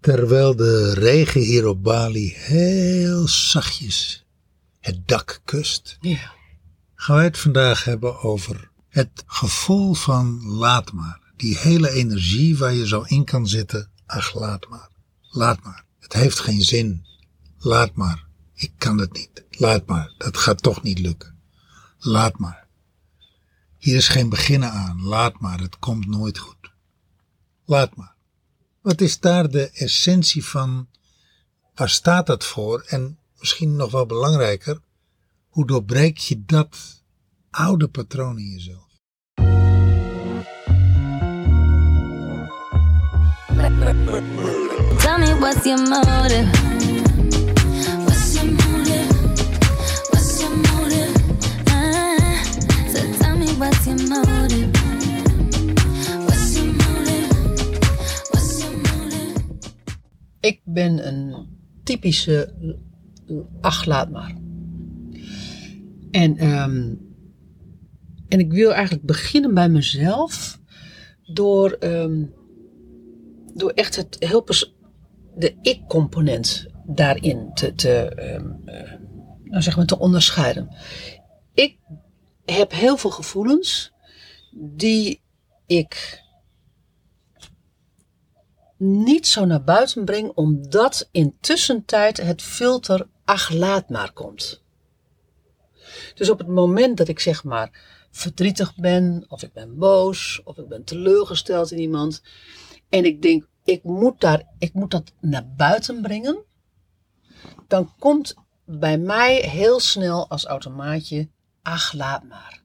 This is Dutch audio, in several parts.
Terwijl de regen hier op Bali heel zachtjes het dak kust, Ja. gaan wij het vandaag hebben over het gevoel van laat maar. Die hele energie waar je zo in kan zitten. Ach, laat maar. Laat maar. Het heeft geen zin. Laat maar. Ik kan het niet. Laat maar. Dat gaat toch niet lukken. Laat maar. Hier is geen beginnen aan. Laat maar. Het komt nooit goed. Laat maar. Wat is daar de essentie van? Waar staat dat voor? En misschien nog wel belangrijker, hoe doorbreek je dat oude patroon in jezelf? Tell me what's your? Ben een typische ach, laat maar. En, ehm, en ik wil eigenlijk beginnen bij mezelf door, ehm, door echt het heel de ik-component daarin te, te, ehm, eh, nou zeg maar te onderscheiden. Ik heb heel veel gevoelens die ik niet zo naar buiten breng, omdat intussen tijd het filter ach laat maar komt. Dus op het moment dat ik zeg maar verdrietig ben, of ik ben boos, of ik ben teleurgesteld in iemand, en ik denk ik moet, daar, ik moet dat naar buiten brengen, dan komt bij mij heel snel als automaatje ach laat maar.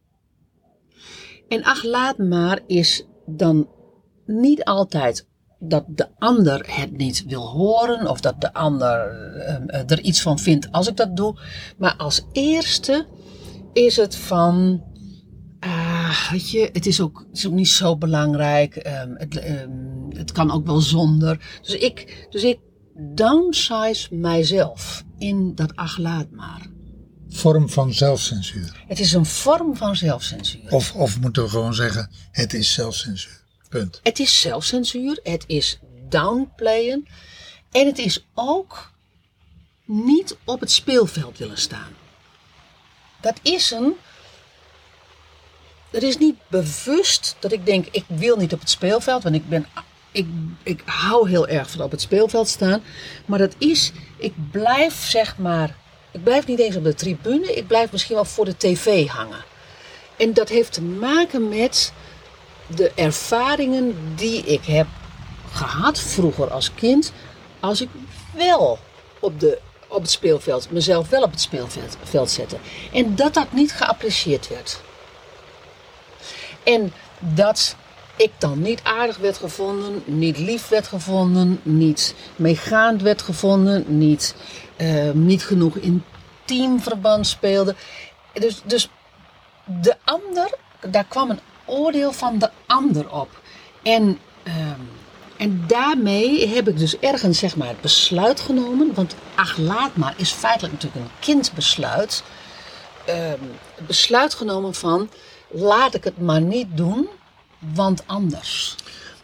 En ach laat maar is dan niet altijd dat de ander het niet wil horen of dat de ander eh, er iets van vindt als ik dat doe. Maar als eerste is het van, ah, weet je, het is ook, het is ook niet zo belangrijk. ehm, het, ehm, het kan ook wel zonder. Dus ik, dus ik downsize mijzelf in dat ach laat maar. Vorm van zelfcensuur. Het is een vorm van zelfcensuur. Of, of moeten we gewoon zeggen, het is zelfcensuur. Punt. Het is zelfcensuur, het is downplayen en het is ook niet op het speelveld willen staan. Dat is een. Het is niet bewust dat ik denk, ik wil niet op het speelveld, want ik ben. Ik, ik hou heel erg van op het speelveld staan. Maar dat is, ik blijf zeg maar. Ik blijf niet eens op de tribune, ik blijf misschien wel voor de tv hangen. En dat heeft te maken met de ervaringen die ik heb gehad vroeger als kind, als ik wel op, de, op het speelveld, mezelf wel op het speelveld veld zette. En dat dat niet geapprecieerd werd. En dat ik dan niet aardig werd gevonden, niet lief werd gevonden, niet meegaand werd gevonden, niet, eh, niet genoeg in teamverband speelde. Dus, dus de ander, daar kwam een oordeel van de ander op. En, ehm, en daarmee heb ik dus ergens zeg maar het besluit genomen. Want ach laat maar is feitelijk natuurlijk een kindbesluit. Ehm, het besluit genomen van laat ik het maar niet doen, want anders.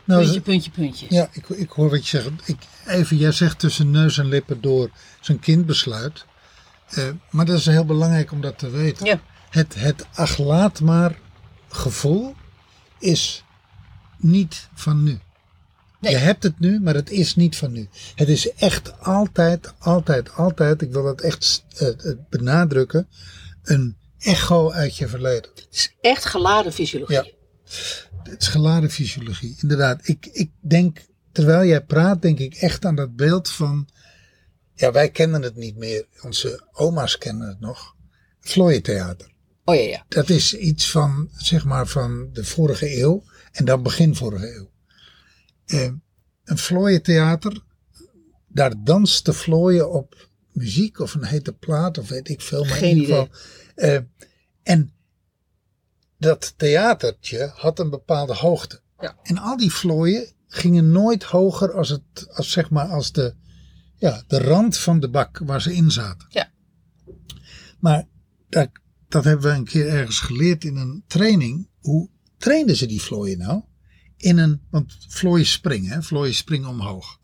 Nou, puntje, puntje, puntje. Ja, ik, ik hoor wat je zegt. Ik, even, jij zegt tussen neus en lippen door zijn kindbesluit. Eh, maar dat is heel belangrijk om dat te weten. Ja. Het, het ach laat maar gevoel is niet van nu. Nee. Je hebt het nu, maar het is niet van nu. Het is echt altijd, altijd, altijd, ik wil dat echt eh, eh, benadrukken, een echo uit je verleden. Het is echt geladen fysiologie. Ja. Het is geladen fysiologie, inderdaad. Ik, ik denk, terwijl jij praat, denk ik echt aan dat beeld van, ja, wij kennen het niet meer. Onze oma's kennen het nog. Vlooientheater. Oh ja, ja. Dat is iets van, zeg maar, van de vorige eeuw en dan begin vorige eeuw. Eh, een vlooientheater, daar danst de vlooien op muziek of een hete plaat of weet ik veel. Maar Geen in ieder geval. eh, en dat theatertje had een bepaalde hoogte. Ja. En al die vlooien gingen nooit hoger als, het, als, zeg maar, als de, ja, de rand van de bak waar ze in zaten. Ja. Maar dat, dat hebben we een keer ergens geleerd in een training. Hoe trainden ze die vlooien nou? In een, want vlooien springen, hè? vlooien springen omhoog.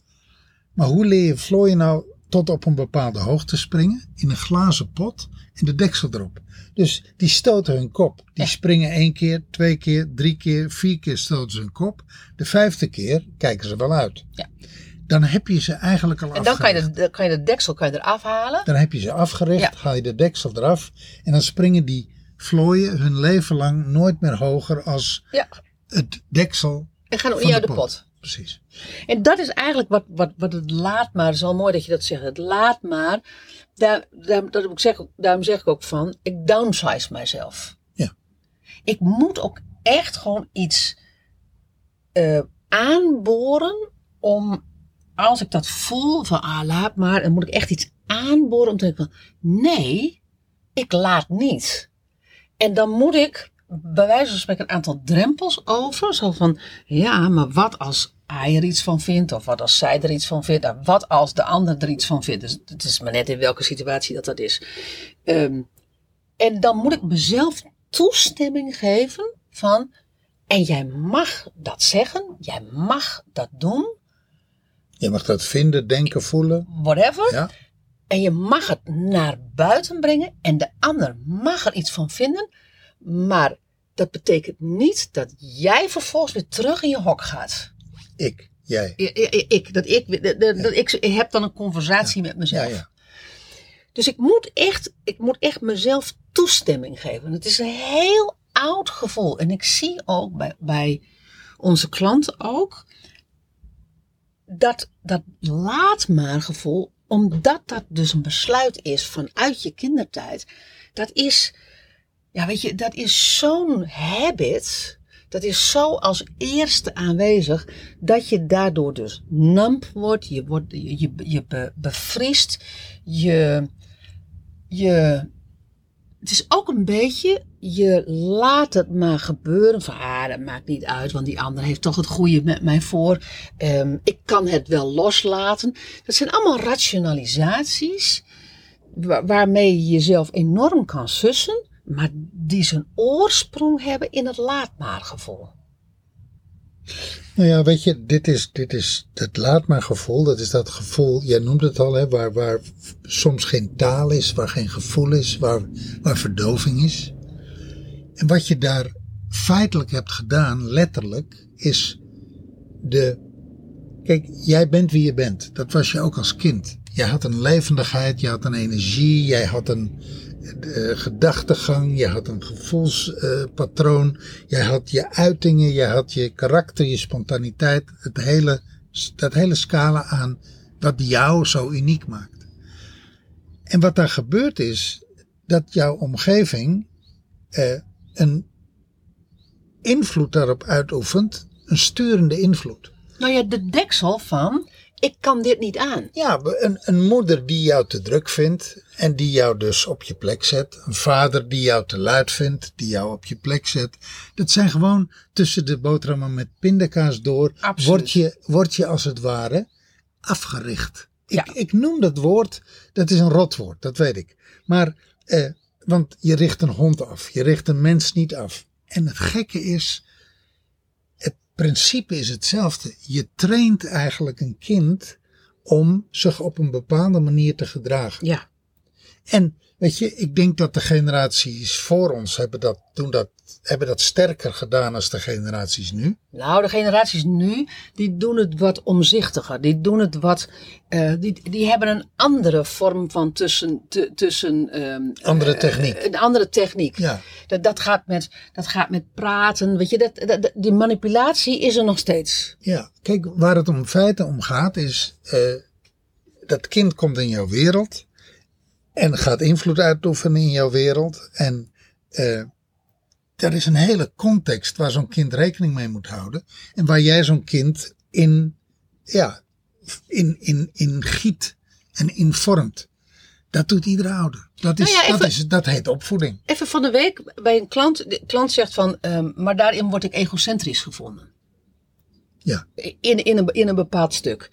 Maar hoe leer je vlooien nou tot op een bepaalde hoogte springen? In een glazen pot en de deksel erop. Dus die stoten hun kop. Die Ja. springen één keer, twee keer, drie keer, vier keer stoten ze hun kop. De vijfde keer kijken ze wel uit. Ja. Dan heb je ze eigenlijk al En dan kan je, afgericht. de, dan kan je de deksel kan je eraf halen. Dan heb je ze afgericht, Ja. haal je de deksel eraf. En dan springen die vlooien hun leven lang nooit meer hoger als Ja. het deksel En gaan ook van niet de uit de pot. pot. Precies. En dat is eigenlijk wat, wat, wat het laat maar, het is al mooi dat je dat zegt, het laat maar. Daar, daar, dat ik zeg, daarom zeg ik ook van, ik downsize mijzelf. Ja. Ik moet ook echt gewoon iets eh, aanboren om, als ik dat voel, van ah laat maar, dan moet ik echt iets aanboren om te denken van, nee, ik laat niet. En dan moet ik bij wijze van spreken een aantal drempels over. Zo van, ja, maar wat als hij er iets van vindt? Of wat als zij er iets van vindt? Wat als de ander er iets van vindt? Dus het is maar net in welke situatie dat dat is. Ehm, en dan moet ik mezelf toestemming geven van... En jij mag dat zeggen, jij mag dat doen, Je mag dat vinden, denken, voelen. whatever. Ja. En je mag het naar buiten brengen en de ander mag er iets van vinden. Maar dat betekent niet dat jij vervolgens weer terug in je hok gaat. Ik, jij. I- I- Ik, dat ik, dat, ik, ik heb dan een conversatie met Ja, mezelf. ja. Dus ik moet, echt, ik moet echt mezelf toestemming geven. Het is een heel oud gevoel. En ik zie ook bij, bij onze klanten ook. Dat, dat laat maar gevoel. Omdat dat dus een besluit is vanuit je kindertijd. Dat is, ja weet je, dat is zo'n habit. Dat is zo als eerste aanwezig. Dat je daardoor dus namp wordt. Je, wordt, je, je, je be- bevriest. Je, je, het is ook een beetje, je laat het maar gebeuren. Van, ah, dat maakt niet uit, want die ander heeft toch het goede met mij voor. Ehm, ik kan het wel loslaten. Dat zijn allemaal rationalisaties wa- waarmee je jezelf enorm kan sussen. Maar die zijn oorsprong hebben in het laat maar gevoel. Nou ja, weet je, dit is, dit is het laat maar gevoel. Dat is dat gevoel, jij noemt het al, hè, waar, waar soms geen taal is, waar geen gevoel is, waar, waar verdoving is. En wat je daar feitelijk hebt gedaan, letterlijk, is de. Kijk, jij bent wie je bent. Dat was je ook als kind. Je had een levendigheid, je had een energie, jij had een eh, gedachtegang, je had een gevoelspatroon, jij had je uitingen, je had je karakter, je spontaniteit, het hele, dat hele scala aan wat jou zo uniek maakt. En wat daar gebeurt is dat jouw omgeving eh, een invloed daarop uitoefent, een sturende invloed. Nou ja, de deksel van, ik kan dit niet aan. Ja, een, een moeder die jou te druk vindt en die jou dus op je plek zet. Een vader die jou te luid vindt, die jou op je plek zet. Dat zijn gewoon tussen de boterhammen met pindakaas door. Absoluut. Word je, word je als het ware afgericht. Ik, Ja. ik noem dat woord, dat is een rotwoord, dat weet ik. Maar, eh, want je richt een hond af, je richt een mens niet af. En het gekke is, principe is hetzelfde. Je traint eigenlijk een kind om zich op een bepaalde manier te gedragen. Ja. En weet je, ik denk dat de generaties voor ons hebben dat, doen dat, hebben dat sterker gedaan als de generaties nu. Nou, de generaties nu, die doen het wat omzichtiger. Die doen het wat, eh, die, die hebben een andere vorm van tussen, tu- tussen ehm, Andere eh, techniek. een andere techniek. Ja. Dat, dat, gaat met, dat gaat met praten. Weet je, dat, dat, dat- die manipulatie is er nog steeds. Ja, kijk, waar het om feiten om gaat is, eh, dat kind komt in jouw wereld en gaat invloed uitoefenen in jouw wereld. En eh er is een hele context waar zo'n kind rekening mee moet houden en waar jij zo'n kind in, ja, in, in, in giet en in vormt. Dat doet iedere ouder. Dat, is, Nou ja, dat, is, dat heet opvoeding. Even van de week bij een klant. De klant zegt van, ehm, maar daarin word ik egocentrisch gevonden. Ja, in, in, een, in een bepaald stuk.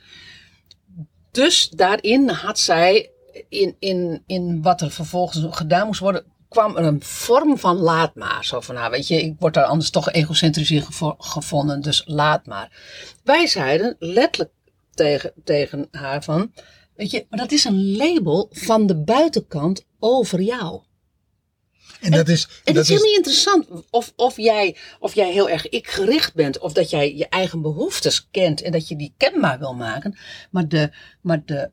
Dus daarin had zij, in, in, in wat er vervolgens gedaan moest worden, kwam er een vorm van laat maar. Zo van, nou weet je, ik word daar anders toch egocentrisch in gevo- gevonden, dus laat maar. Wij zeiden letterlijk tegen, tegen haar van, weet je, maar dat is een label van de buitenkant over jou. En dat is, En dat het is heel niet interessant of, of, jij, of jij heel erg ik-gericht bent. Of dat jij je eigen behoeftes kent en dat je die kenbaar wil maken. Maar de, maar de,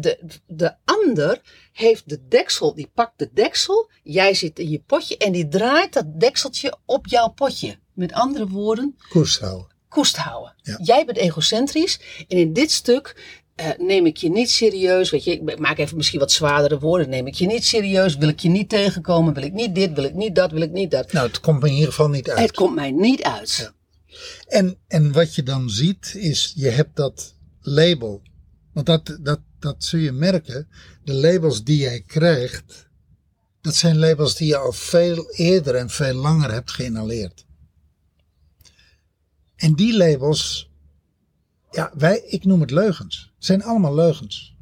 de, de ander heeft de deksel, die pakt de deksel. Jij zit in je potje en die draait dat dekseltje op jouw potje. Met andere woorden, koers houden. koest houden. Ja. Jij bent egocentrisch en in dit stuk eh, neem ik je niet serieus. Weet je, ik maak even misschien wat zwaardere woorden. Neem ik je niet serieus, wil ik je niet tegenkomen, wil ik niet dit, wil ik niet dat, wil ik niet dat. Nou, het komt me in ieder geval niet uit. Het komt mij niet uit. Ja. En, en wat je dan ziet is, je hebt dat label. Want dat, dat, dat zul je merken. De labels die jij krijgt, dat zijn labels die je al veel eerder en veel langer hebt geïnhaleerd. En die labels, ja, wij, ik noem het leugens. Zijn allemaal leugens.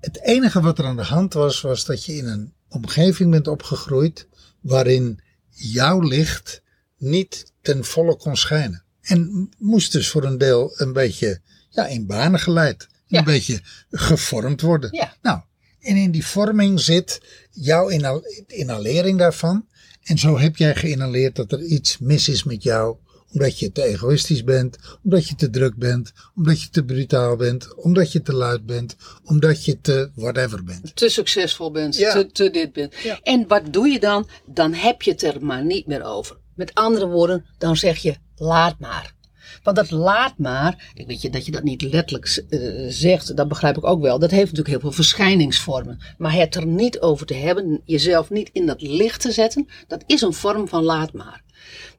Het enige wat er aan de hand was, was dat je in een omgeving bent opgegroeid waarin jouw licht niet ten volle kon schijnen. En moest dus voor een deel een beetje ja, in banen geleid. Ja. Een beetje gevormd worden. Ja. Nou, en in die vorming zit jouw inhal- inhalering daarvan. En zo heb jij geïnhaleerd dat er iets mis is met jou. Omdat je te egoïstisch bent, omdat je te druk bent, omdat je te brutaal bent, omdat je te luid bent, omdat je te whatever bent. Te succesvol bent, Ja. te, te dit bent. Ja. En wat doe je dan? Dan heb je het er maar niet meer over. Met andere woorden, dan zeg je laat maar. Want dat laat maar, ik weet je dat je dat niet letterlijk eh, zegt, dat begrijp ik ook wel. Dat heeft natuurlijk heel veel verschijningsvormen. Maar het er niet over te hebben, jezelf niet in dat licht te zetten, dat is een vorm van laat maar.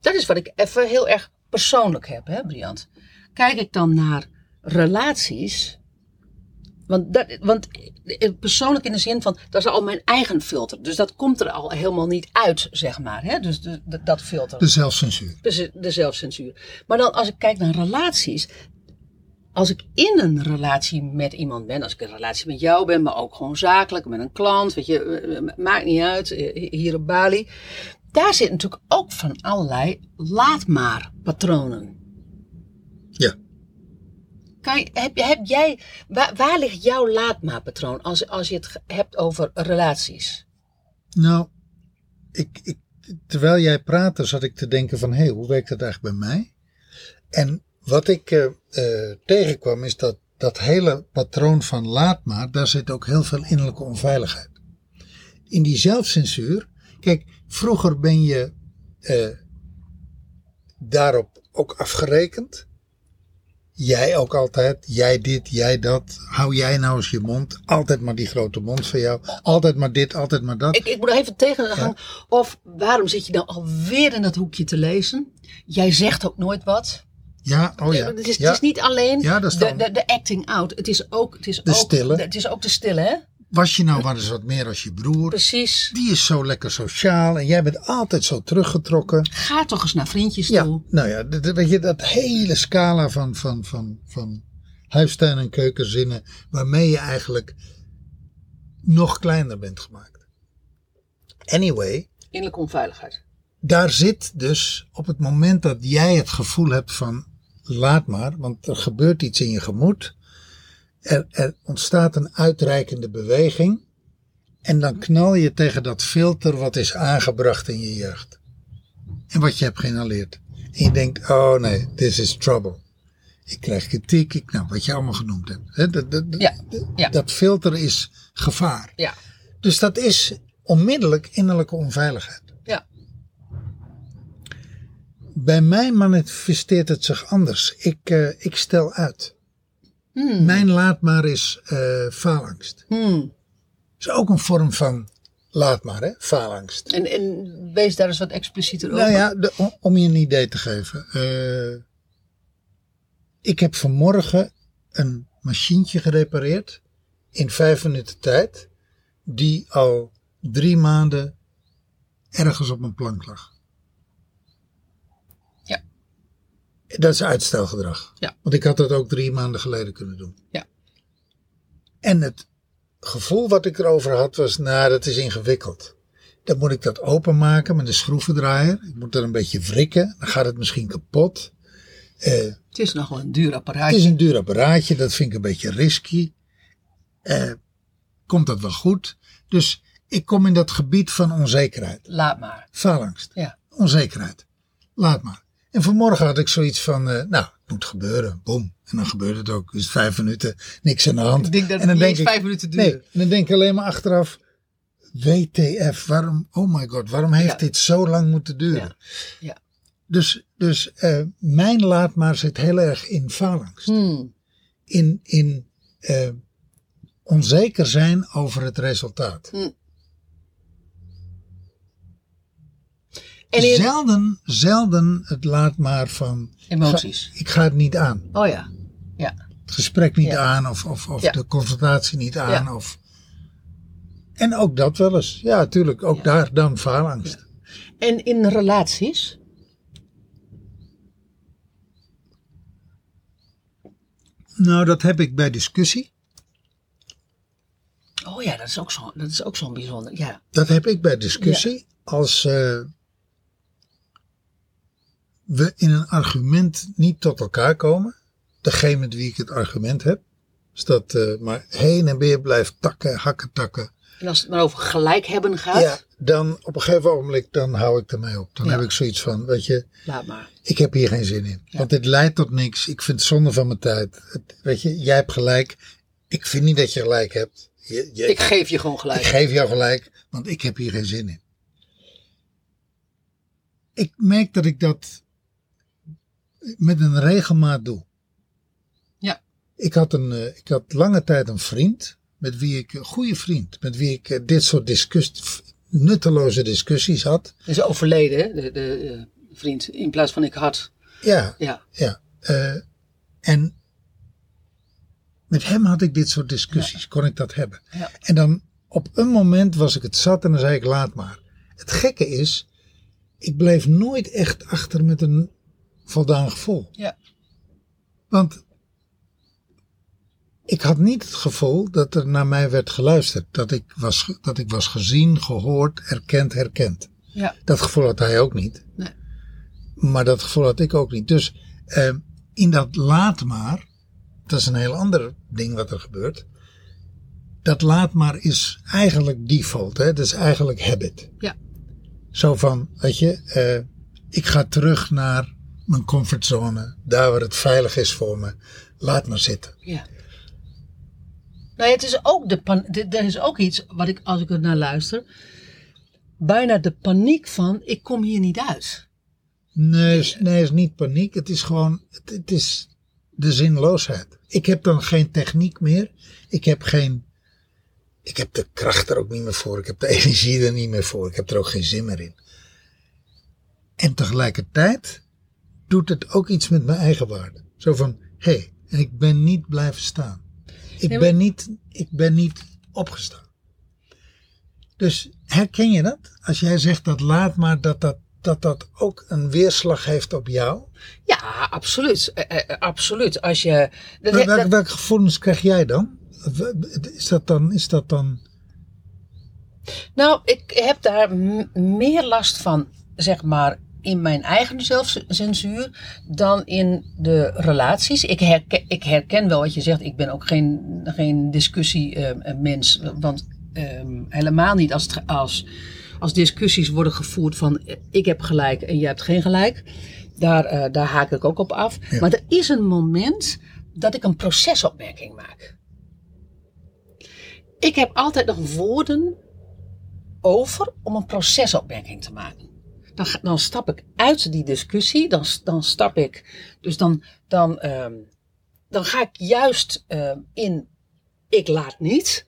Dat is wat ik even heel erg persoonlijk heb, hè, Briant. Kijk ik dan naar relaties, want, dat, want eh, persoonlijk in de zin van, dat is al mijn eigen filter. Dus dat komt er al helemaal niet uit, zeg maar. Hè? Dus de, de- dat filter. De zelfcensuur. Dus de zelfcensuur. Maar dan als ik kijk naar relaties. Als ik in een relatie met iemand ben, als ik in een relatie met jou ben, maar ook gewoon zakelijk, met een klant, weet je, eh, eh, maakt niet uit, hier op Bali. Daar zit natuurlijk ook van allerlei laat maar patronen. Kan je, heb, heb jij, waar, ligt jouw laat maar patroon als, als je het hebt over relaties? Nou, ik, ik, terwijl jij praatte zat ik te denken van, hé, hoe werkt dat eigenlijk bij mij? En wat ik eh, eh, tegenkwam is dat dat hele patroon van laat maar, daar zit ook heel veel innerlijke onveiligheid. In die zelfcensuur, kijk, vroeger ben je eh, daarop ook afgerekend. Jij ook altijd, jij dit, jij dat. Hou jij nou eens je mond. Altijd maar die grote mond van jou. Altijd maar dit, altijd maar dat. Ik, ik moet nog even tegengaan. Of waarom zit je nou alweer in dat hoekje te lezen? Jij zegt ook nooit wat. Ja, oh ja. Het, is, ja. het is niet alleen Ja, dat is de, de, de acting out. Het is ook, het is De ook, stille. Het is ook de stille, hè? Was je nou maar eens wat meer als je broer? Precies. Die is zo lekker sociaal en jij bent altijd zo teruggetrokken. Ga toch eens naar vriendjes Ja, toe. nou ja, dat, dat- weet je, dat hele scala van, van, van, van huistuin- en keukenzinnen, waarmee je eigenlijk nog kleiner bent gemaakt. Anyway, Innerlijke onveiligheid. daar zit dus op het moment dat jij het gevoel hebt van laat maar, want er gebeurt iets in je gemoed. Er, er ontstaat een uitreikende beweging. En dan knal je tegen dat filter wat is aangebracht in je jeugd. En wat je hebt geïnhaleerd. En je denkt, oh nee, this is trouble. Ik krijg kritiek, ik, nou, wat je allemaal genoemd hebt. Dat, dat, Ja, ja. dat filter is gevaar. Ja. Dus dat is onmiddellijk innerlijke onveiligheid. Ja. Bij mij manifesteert het zich anders. Ik, eh, ik stel uit. Hmm. Mijn laat maar is eh, faalangst. Hmm. is ook een vorm van laat maar, hè? Faalangst. En, en wees daar eens wat explicieter over. Nou ja, de- om, om je een idee te geven. eh, ik heb vanmorgen een machientje gerepareerd. In vijf minuten tijd. Die al drie maanden ergens op mijn plank lag. Ja. Dat is uitstelgedrag. Ja. Want ik had dat ook drie maanden geleden kunnen doen. Ja. En het gevoel wat ik erover had was, nou dat is ingewikkeld. Dan moet ik dat openmaken met een schroevendraaier. Ik moet er een beetje wrikken. Dan gaat het misschien kapot. Eh, Het is nog wel een duur Het apparaatje. is een duur apparaatje, dat vind ik een beetje risky. Eh, komt dat wel goed? Dus ik kom in dat gebied van onzekerheid. Laat maar. Faalangst. Ja. Onzekerheid. Laat maar. En vanmorgen had ik zoiets van, eh, nou, het moet gebeuren. Boom. En dan gebeurt het ook. Dus vijf minuten, niks aan de hand. Ik denk dat en het dan niet eens vijf minuten duurt. Nee, en dan denk ik alleen maar achteraf, WTF, waarom, oh my god, waarom heeft Ja. dit zo lang moeten duren? Ja. Ja. Dus, dus eh, mijn laat maar zit heel erg in faalangst. Hmm. In, in eh, onzeker zijn over het resultaat. En in Zelden, zelden het laat maar van, emoties. ik ga het niet aan. Oh ja. Ja. Het gesprek niet Ja. aan of, of, of Ja. de confrontatie niet aan. Ja. Of... En ook dat wel eens. Ja, natuurlijk. Ook daar dan faalangst. En in relaties? Nou, dat heb ik bij discussie. Oh ja, dat is ook zo- dat is ook zo'n bijzonder. Ja. Dat heb ik bij discussie. Als eh, we in een argument niet tot elkaar komen. Degene met wie ik het argument heb. Dus dat eh, maar heen en weer blijft takken, hakken, takken. En als het maar over gelijk hebben gaat, Ja, dan op een gegeven ogenblik dan hou ik ermee op. Dan Ja. heb ik zoiets van, weet je, laat maar. ik heb hier geen zin in. Want dit leidt tot niks. Ik vind het zonde van mijn tijd. Het- weet je, jij hebt gelijk. Ik vind niet dat je gelijk hebt. Je, je- Ik geef je gewoon ik gelijk. geef jou gelijk, want ik heb hier geen zin in. Ik merk dat ik dat met een regelmaat doe. Ja. Ik had, een, eh, ik had lange tijd een vriend, met wie ik, een goede vriend, met wie ik eh, dit soort discuss, nutteloze discussies had. Is overleden, hè, de, de eh, vriend. In plaats van ik had. Ja, Ja. ja. en met hem had ik dit soort discussies, kon ik dat hebben. Ja. En dan op een moment was ik het zat en dan zei ik laat maar. Het gekke is, ik bleef nooit echt achter met een voldaan gevoel. Ja. Want ik had niet het gevoel dat er naar mij werd geluisterd. Dat ik was, dat ik was gezien, gehoord, erkend, herkend. Ja. Dat gevoel had hij ook niet. Nee. Maar dat gevoel had ik ook niet. Dus eh, in dat laat maar, dat is een heel ander ding wat er gebeurt. Dat laat maar is eigenlijk default, hè? dat is eigenlijk habit. Ja. Zo van, weet je, eh, ik ga terug naar mijn comfortzone, daar waar het veilig is voor me. Laat maar zitten. Ja. Nou ja, het is ook de pan er is ook iets wat ik, als ik er naar luister, bijna de paniek van, ik kom hier niet uit. Nee, is, nee, is niet paniek. Het is gewoon, het, het is de zinloosheid. Ik heb dan geen techniek meer. Ik heb geen, ik heb de kracht er ook niet meer voor. Ik heb de energie er niet meer voor. Ik heb er ook geen zin meer in. En tegelijkertijd doet het ook iets met mijn eigen waarde. Zo van, hé, hey, en ik ben niet blijven staan. Ik Nee, maar- ben niet, ik ben niet opgestaan. Dus herken je dat? Als jij zegt dat laat maar dat dat, dat, dat ook een weerslag heeft op jou. Ja, absoluut. Eh, eh, absoluut. Als je. Dat, Wel- welke, dat- welke gevoelens krijg jij dan? Is dat dan, is dat dan nou, ik heb daar meer last van, zeg maar, in mijn eigen zelfcensuur dan in de relaties. Ik herken, ik herken wel wat je zegt. Ik ben ook geen, geen discussiemens. want ehm, helemaal niet als, als, als discussies worden gevoerd van eh, ik heb gelijk en jij hebt geen gelijk. Daar, eh, daar haak ik ook op af. Ja. Maar er is een moment dat ik een procesopmerking maak. Ik heb altijd nog woorden over om een procesopmerking te maken. Dan, stap ik uit die discussie, dan, dan stap ik, dus dan, dan, ehm, dan ga ik juist ehm, in ik laat niet,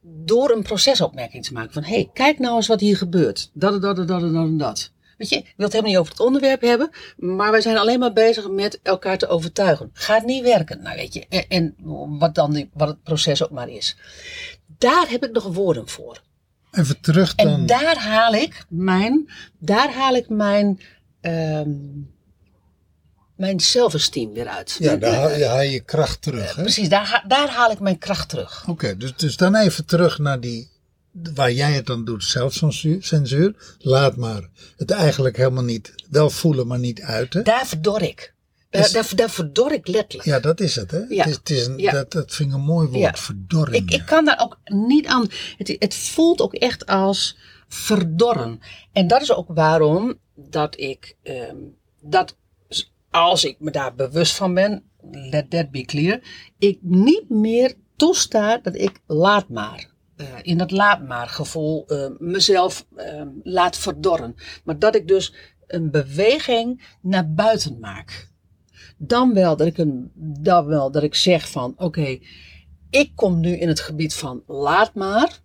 door een procesopmerking te maken van hé, hey, kijk nou eens wat hier gebeurt. Dat, dat, dat, dat, dat en dat. Weet je, ik wil het helemaal niet over het onderwerp hebben, maar wij zijn alleen maar bezig met elkaar te overtuigen. Gaat niet werken, nou weet je, en, en wat dan wat het proces ook maar is. Daar heb ik nog woorden voor. Even terug En dan? daar haal ik mijn, daar haal ik mijn, ehm mijn zelfesteem weer uit. ja, daar haal je, haal je kracht terug. Hè? Precies, daar, daar haal ik mijn kracht terug. Oké, dus, dus dan even terug naar die, waar jij het dan doet, zelfcensuur. censuur. Laat maar het eigenlijk helemaal niet, wel voelen, maar niet uiten. Daar verdor ik. Daar, daar, daar verdor ik letterlijk. Ja, dat is het, hè? Ja. Het is, het is een, Ja. dat, dat vind ik een mooi woord, Ja. verdorring. Ik, ik kan daar ook niet aan. Het, het voelt ook echt als verdorren. En dat is ook waarom dat ik, ehm, dat als ik me daar bewust van ben, let that be clear, ik niet meer toesta dat ik laat maar. eh, in dat laat maar gevoel eh, mezelf ehm, laat verdorren. Maar dat ik dus een beweging naar buiten maak. Dan wel dat ik, een, dan wel dat ik zeg van oké, ik kom nu in het gebied van laat maar.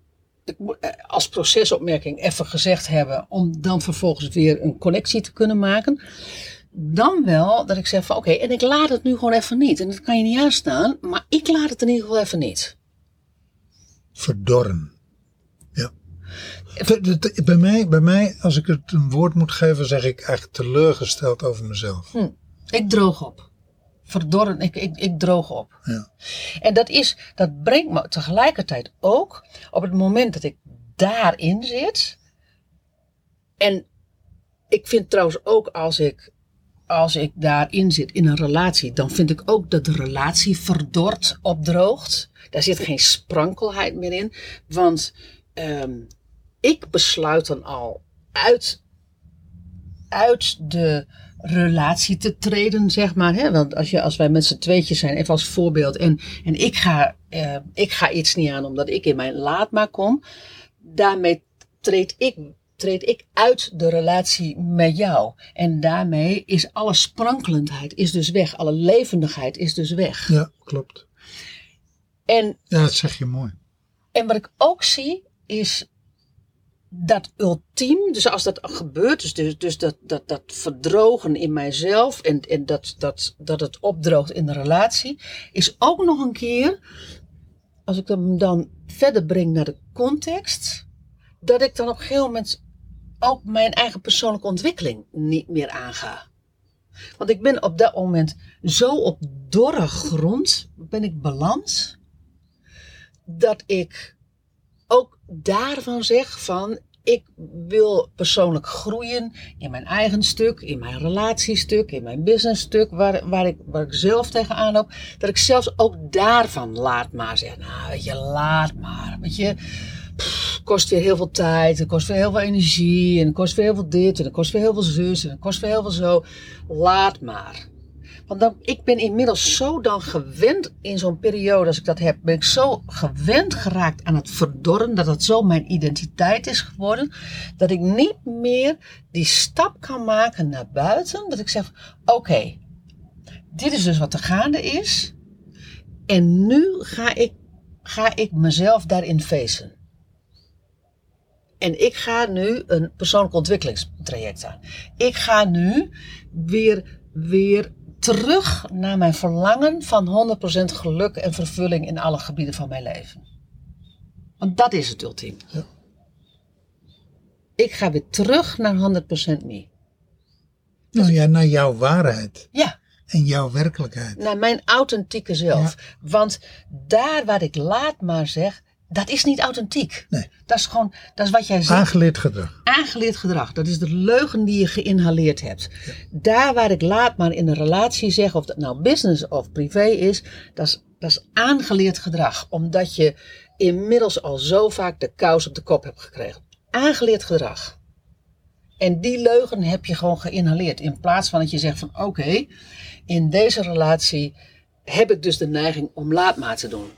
Ik moet eh, als procesopmerking even gezegd hebben, om dan vervolgens weer een connectie te kunnen maken. Dan wel dat ik zeg van oké, en ik laat het nu gewoon even niet. En dat kan je niet aanstaan, maar ik laat het in ieder geval even niet. Verdorren. Ja. Bij mij, bij mij, als ik het een woord moet geven, zeg ik eigenlijk teleurgesteld over mezelf. Ik droog op. Verdorren, ik, ik, ik droog op. Ja. En dat, is, dat brengt me tegelijkertijd ook op het moment dat ik daarin zit. En ik vind trouwens ook als ik, als ik daarin zit in een relatie, dan vind ik ook dat de relatie verdort, opdroogt. Daar zit geen sprankelheid meer in. Want ehm, ik besluit dan al uit, uit de relatie te treden, zeg maar. Hè? Want als, je, als wij met z'n tweetjes zijn, even als voorbeeld, en, en ik, ga, eh, ik ga iets niet aan omdat ik in mijn laat maar kom, daarmee treed ik, treed ik uit de relatie met jou. En daarmee is alle sprankelendheid is dus weg, alle levendigheid is dus weg. ja, klopt. En Ja, dat zeg je mooi. en wat ik ook zie is dat ultiem, dus als dat gebeurt, dus, dus, dus dat, dat, dat verdrogen in mijzelf en, en dat, dat, dat het opdroogt in de relatie, is ook nog een keer, als ik hem dan verder breng naar de context, dat ik dan op een gegeven moment ook mijn eigen persoonlijke ontwikkeling niet meer aanga. Want ik ben op dat moment zo op dorre grond ben ik beland dat ik ook daarvan zeg van ik wil persoonlijk groeien in mijn eigen stuk, in mijn relatiestuk, in mijn businessstuk, waar, waar, ik, waar ik zelf tegenaan loop. Dat ik zelfs ook daarvan laat maar zeggen, nou weet je, laat maar. Weet je, kost weer heel veel tijd, het kost weer heel veel energie, en het kost weer heel veel dit, en het kost weer heel veel zus, en het kost weer heel veel zo. Laat maar. Want dan, ik ben inmiddels zo dan gewend in zo'n periode als ik dat heb, ben ik zo gewend geraakt aan het verdorren, dat het zo mijn identiteit is geworden, dat ik niet meer die stap kan maken naar buiten. Dat ik zeg, oké, dit is dus wat er gaande is. En nu ga ik, ga ik mezelf daarin feesten. En ik ga nu een persoonlijk ontwikkelingstraject aan. Ik ga nu weer, weer terug naar mijn verlangen van 100% geluk en vervulling in alle gebieden van mijn leven. Want dat is het ultiem. Ja. Ik ga weer terug naar 100% me. Nou ja, naar jouw waarheid Ja, en jouw werkelijkheid. naar mijn authentieke zelf. Want daar waar ik laat maar zeg, dat is niet authentiek. Nee. Dat is gewoon, dat is wat jij zegt. Aangeleerd gedrag. aangeleerd gedrag. Dat is de leugen die je geïnhaleerd hebt. Daar waar ik laat maar in een relatie zeg, of dat nou business of privé is, dat is, dat is aangeleerd gedrag. Omdat je inmiddels al zo vaak de kous op de kop hebt gekregen. Aangeleerd gedrag. En die leugen heb je gewoon geïnhaleerd. In plaats van dat je zegt van oké, in deze relatie heb ik dus de neiging om laat maar te doen.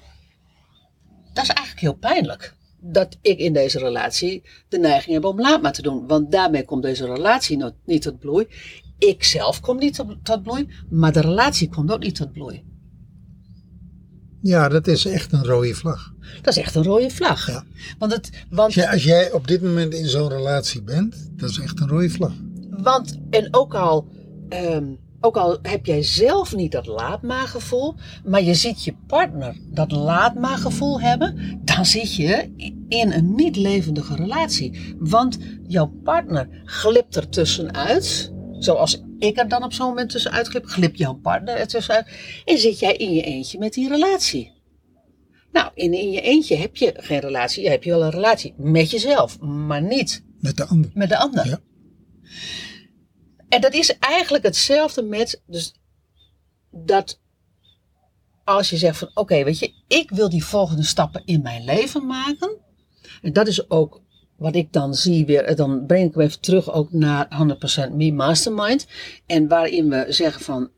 Heel pijnlijk. Dat ik in deze relatie de neiging heb om laat maar te doen. Want daarmee komt deze relatie niet tot bloei. Ik zelf kom niet tot, tot bloei, maar de relatie komt ook niet tot bloei. Ja, dat is echt een rode vlag. Dat is echt een rode vlag. Ja. Want, het, want, Als jij, als jij op dit moment in zo'n relatie bent, dat is echt een rode vlag. want en ook al, ehm, ook al heb jij zelf niet dat laat maar je ziet je partner dat laat maar gevoel hebben, dan zit je in een niet levendige relatie. Want jouw partner glipt er tussenuit, zoals ik er dan op zo'n moment tussenuit glip, glip jouw partner er tussenuit en zit jij in je eentje met die relatie. Nou, in, in je eentje heb je geen relatie, je hebt wel een relatie met jezelf, maar niet Met de ander. met de ander. Ja. En dat is eigenlijk hetzelfde met, dus dat als je zegt van oké, weet je, ik wil die volgende stappen in mijn leven maken. En dat is ook wat ik dan zie weer, dan breng ik hem even terug ook naar 100% Me Mastermind. En waarin we zeggen van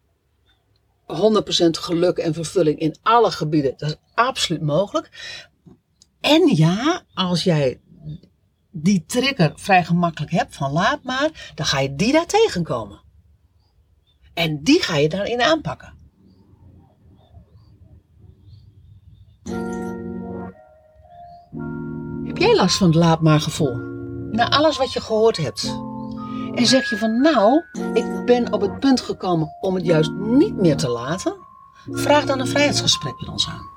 100% geluk en vervulling in alle gebieden, dat is absoluut mogelijk. En ja, als jij die trigger vrij gemakkelijk hebt van laat maar, dan ga je die daar tegenkomen. En die ga je daarin aanpakken. Heb jij last van het laat maar gevoel? Na alles wat je gehoord hebt. En zeg je van nou, ik ben op het punt gekomen om het juist niet meer te laten? Vraag dan een vrijheidsgesprek met ons aan.